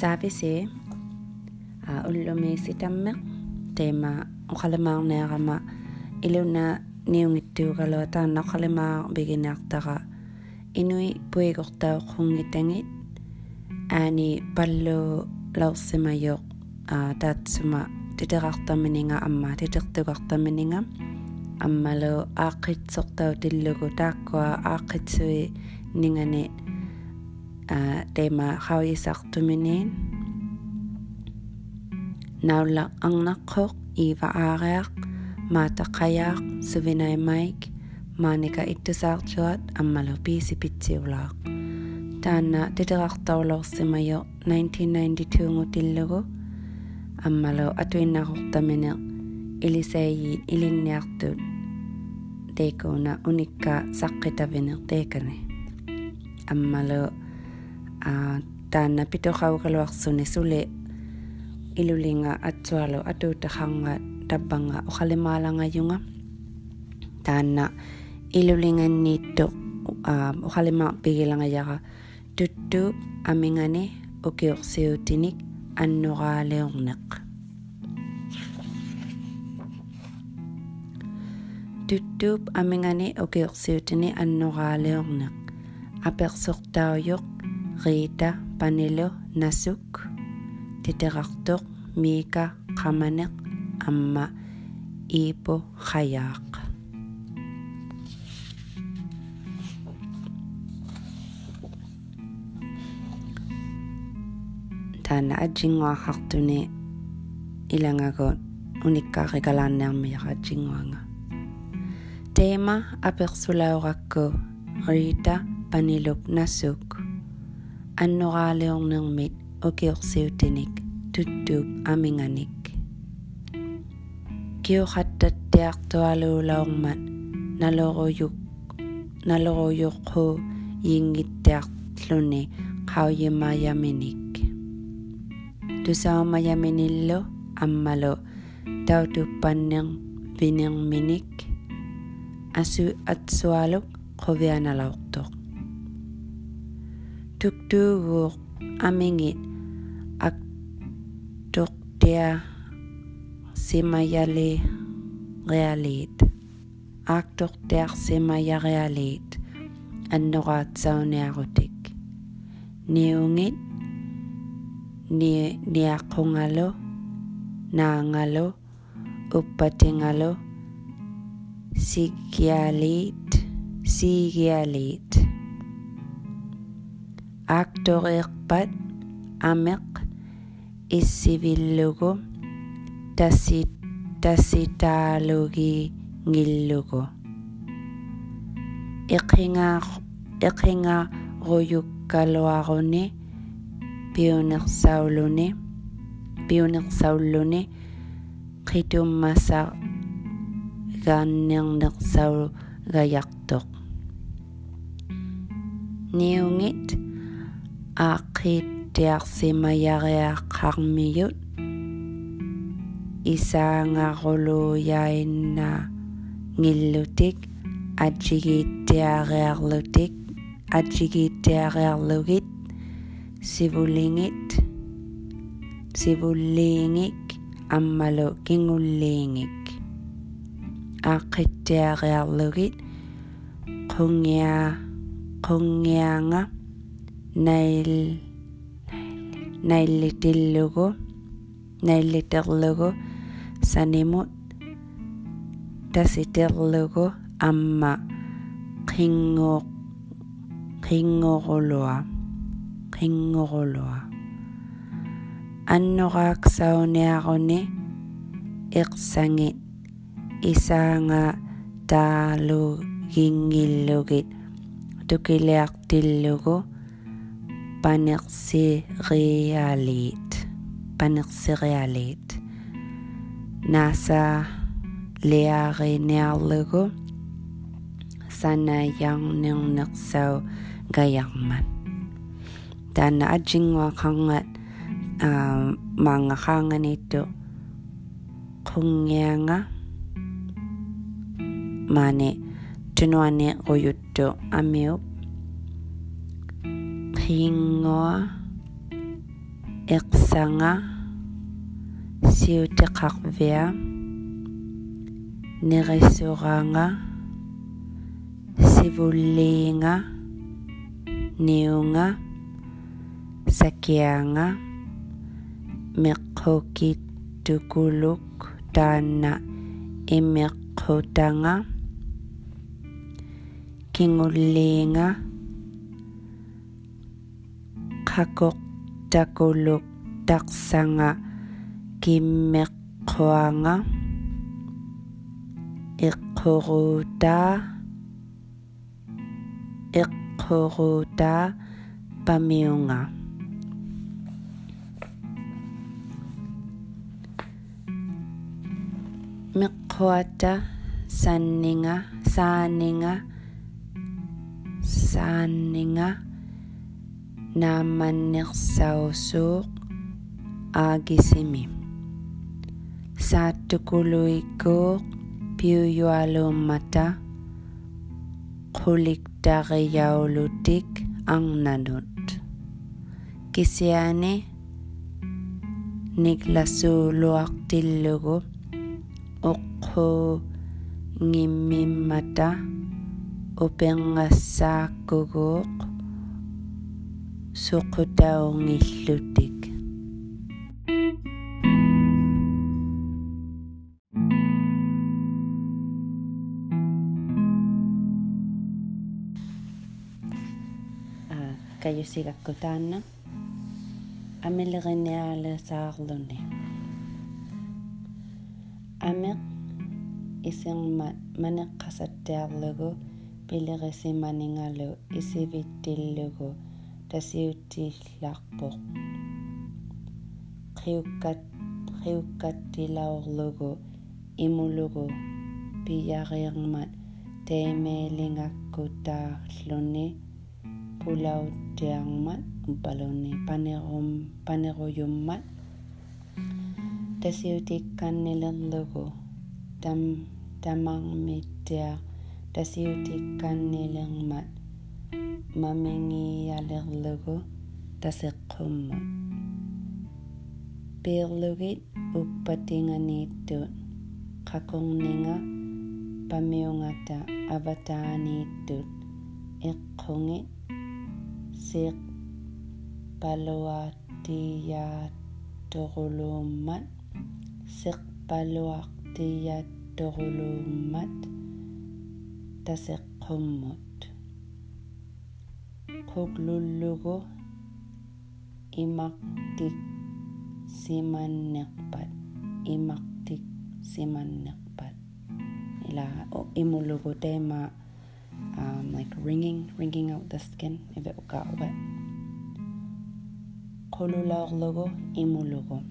saavisi a ullumi sitammeq teema uqalamaarneerama iluna niungittuugalua taanna uqalimaa biginiartaqa inui puigortau qungitangit aani pallu laursimajoq a taatsuma titerartamininga amma titertugartamininga аммалу ааққитсортау тиллугу тааккуа ааққитсуи нингани Uh, tema khawi sak tuminin naula ang nakok iwa arak mata kayak suvinay maik manika ittusak juat ammalopi sipitsiulak tanna titirak taulor simayo 1992 ngutillugu ammalo atuinnakortamine ilisaayiin ilinniartut teikuuna unikka saqqitavine teekani ammalo Ah, a tan na pito kau kalwak sune sule ilulinga at swalo atu takanga tabanga o kalimalanga yunga tan na ilulingan nito ah, o kalima pigilanga yaka tuttu amingane ukiuksiutinik annugaleorneq tuttuup amingani ukiuqsiutini annugaleorneq apersortaayoq Rita Panelo Nasuk Titeraktok Miika Qamaneq Amma Ipo Hayak Tana Ajingwa Hartune Ilangagot Unika Regalaner Mira Ajingwanga Tema Apersula Orako Rita Nasuk. аннораалиорнэрмит укиорсиутиник туттууп аминганик киохаттаттиартуалуулаормат налоруйук налоруйуққу иингиттиарлуни қауйимаяминик тусаамаяминиллу аммалу таутуппаннер винерминик асу атсуалук қувианалаортоқ tuktuuguuq amingit aktuqtia simayali realit aktuqtiaq simayarealit annoraatsauniarutik niungit ni niaqungalo naangalo uppatingalo sigialit sigialit aktoreerpat ameq isibillugu tasit tasitalugi ngillugu iqhinga iqhinga royukkaluaruni piunersauluni piunersauluni qitummasa gannernersaul gayartoq niungit aaqqiittiarsimayariaqqarmiyut isaangaruluyainna ngillutik ajigiittiariarlutik ajigiittiariarlugit sivulingit sivulliingik ammalu kingulliingik aaqqiittiariarlugit qungia qungianga nel, nel tillugu, nel tillugu, sanimut, tasi tillugu, amma, kingu, kingu rulua, kingu rulua. Annurak sauniaruni, iksangit, isanga, taalu, gingillugit, tukiliak tillugu, tukiliak Panerserealit. Panerserealit. Nasa leare nealugu. Sana yang nung nuksau gayangman. Dan ajingwa kangat mga kangan ito kungyanga mane tunuane oyuto amiup qingoa iqsanga siuteqarvia nerissuranga sivulliinga niunga sakianga meqqukittukuluk taanna imeqqutanga kingulliinga qakoqtakuluk taqsanga kimmeqquanga iqqurutaa iqqurutaa pamiunga meqquata sanninga saaninga saaninga na manisausuk agisimi. Satu kuluikuk piyualu mata kulik dari yaulutik ang nanut. Kisiani niklasu luak tilugu ukhu suqutaungillutik kayusigakkutaanna. Амилеринеалесаарлуни амеқ исерма манеққасаттиарлугу пилерисиманингалу исивиттиллугу dass sie dich lachbock. Kriukat die logo, imu logo, piyarirmat, teme lingakuta lune, pulau tiangmat, umpalone, panerum, paneroyumat, dass sie dich kanilan der, dass sie mamingialerlugu taseqqumut piirlugit uppatinganiittut qaqorninga pamiungata avataaniittut iqqungit siq paluartiyaattoruluummat siq paluartiyaattoruluummat taseqqummut huglulugo imaktik simannakpat imaktik simannakpat ila o imulugo tema um, like wringing wringing out the skin if it got wet. Kolulaglugo imulugo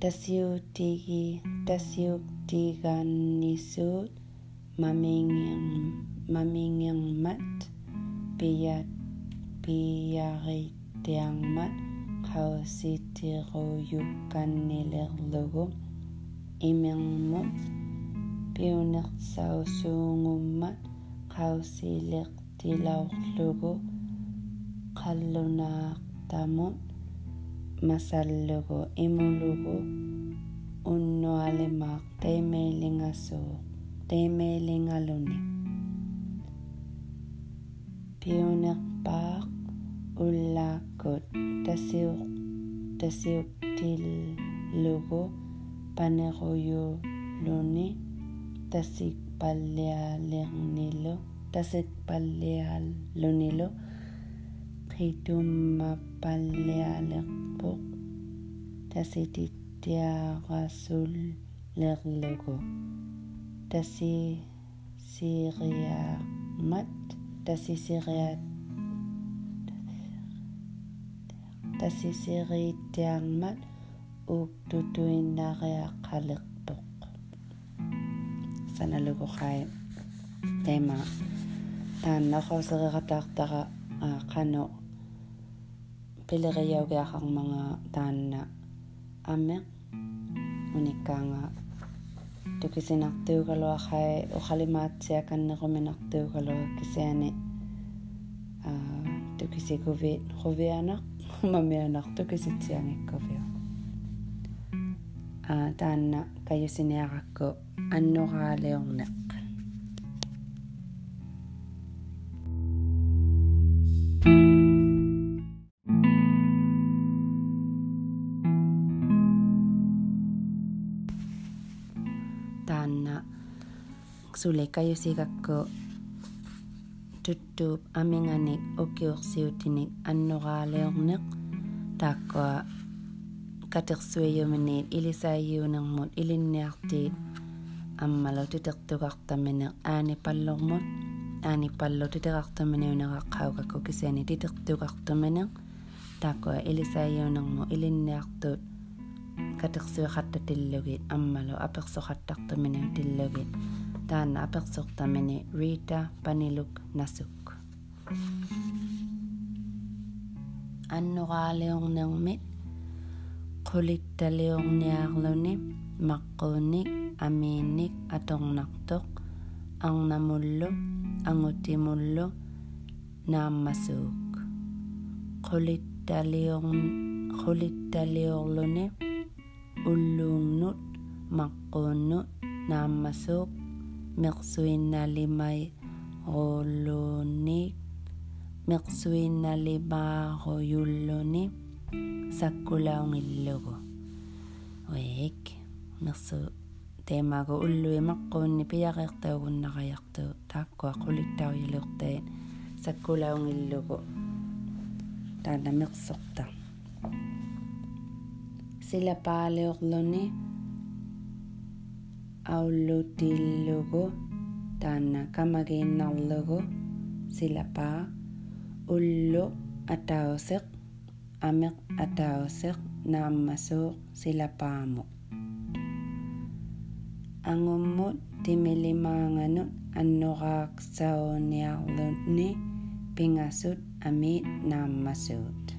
tasyu tigi tasyuk tiganisut mamingin maminging mamingingmat piyat piyaritiarmat qausittiruyukkannilerlugu imirmut piunersausuungummat qausileqtilaorlugu Pioneer Park o la côte til logo Paneroyo Loni Tasik Palea Lernilo Tasik Palea Lonilo Kito ma Palea Lerpo Tasiti Rasul logo Tasi Siria Mat dass ich sie dass ich sie reitermat уктутуиннаариаққалеқтоқ саналугохай тема тааннахосериратаартара қано пилериаугиахармага таанна амме униккаанга тукисинартуугалуахай ухалимаатсиаканнеруминартуугалуа кисиани аа тукисикувит хувиана мамианар тукиситсиангиккавиа аа таанна кайусиниаракку аннораалеорна sule kayo sigakko tuttuup aminganik ukiuqsiutinik annuqaaleorneq taakkua katersuiyomineet ilisaayiunermut ilinniartiit ammalo titertuqartamineq aanipallormut. Aanipallo titeqartaminiuneraqqaugakku kisiani titertuqartamineq taakkua ilisaayiunermu ilinniartuut katersuiqattatillugiit ammalo apersoqattartaminiutillugit тиллугит таана аперсортамини рита панилук насук аннораалиорнермит qulittaliorniaarluni maqquunik amiinnik atornartoq arnamullu angutimullu naammassuuk qulittaliorn qulittaliorluni Merswina lemae roloni. Merswina lema royuloni. Sakula un illogo. Oek. Merso tema go ullu e makko ni pia gerta un nagayakto. Takko akulita o yelukte. Sakula un. Tana merso ta. Sila pale orloni. Sila pale. Taana kamagiinnarlugu sila paa ullu atauseq ameq atauseq naammassuuq silapaamuq angummut timilimaanganut annoraaqsauniarlunni pingasut amiit naammassuut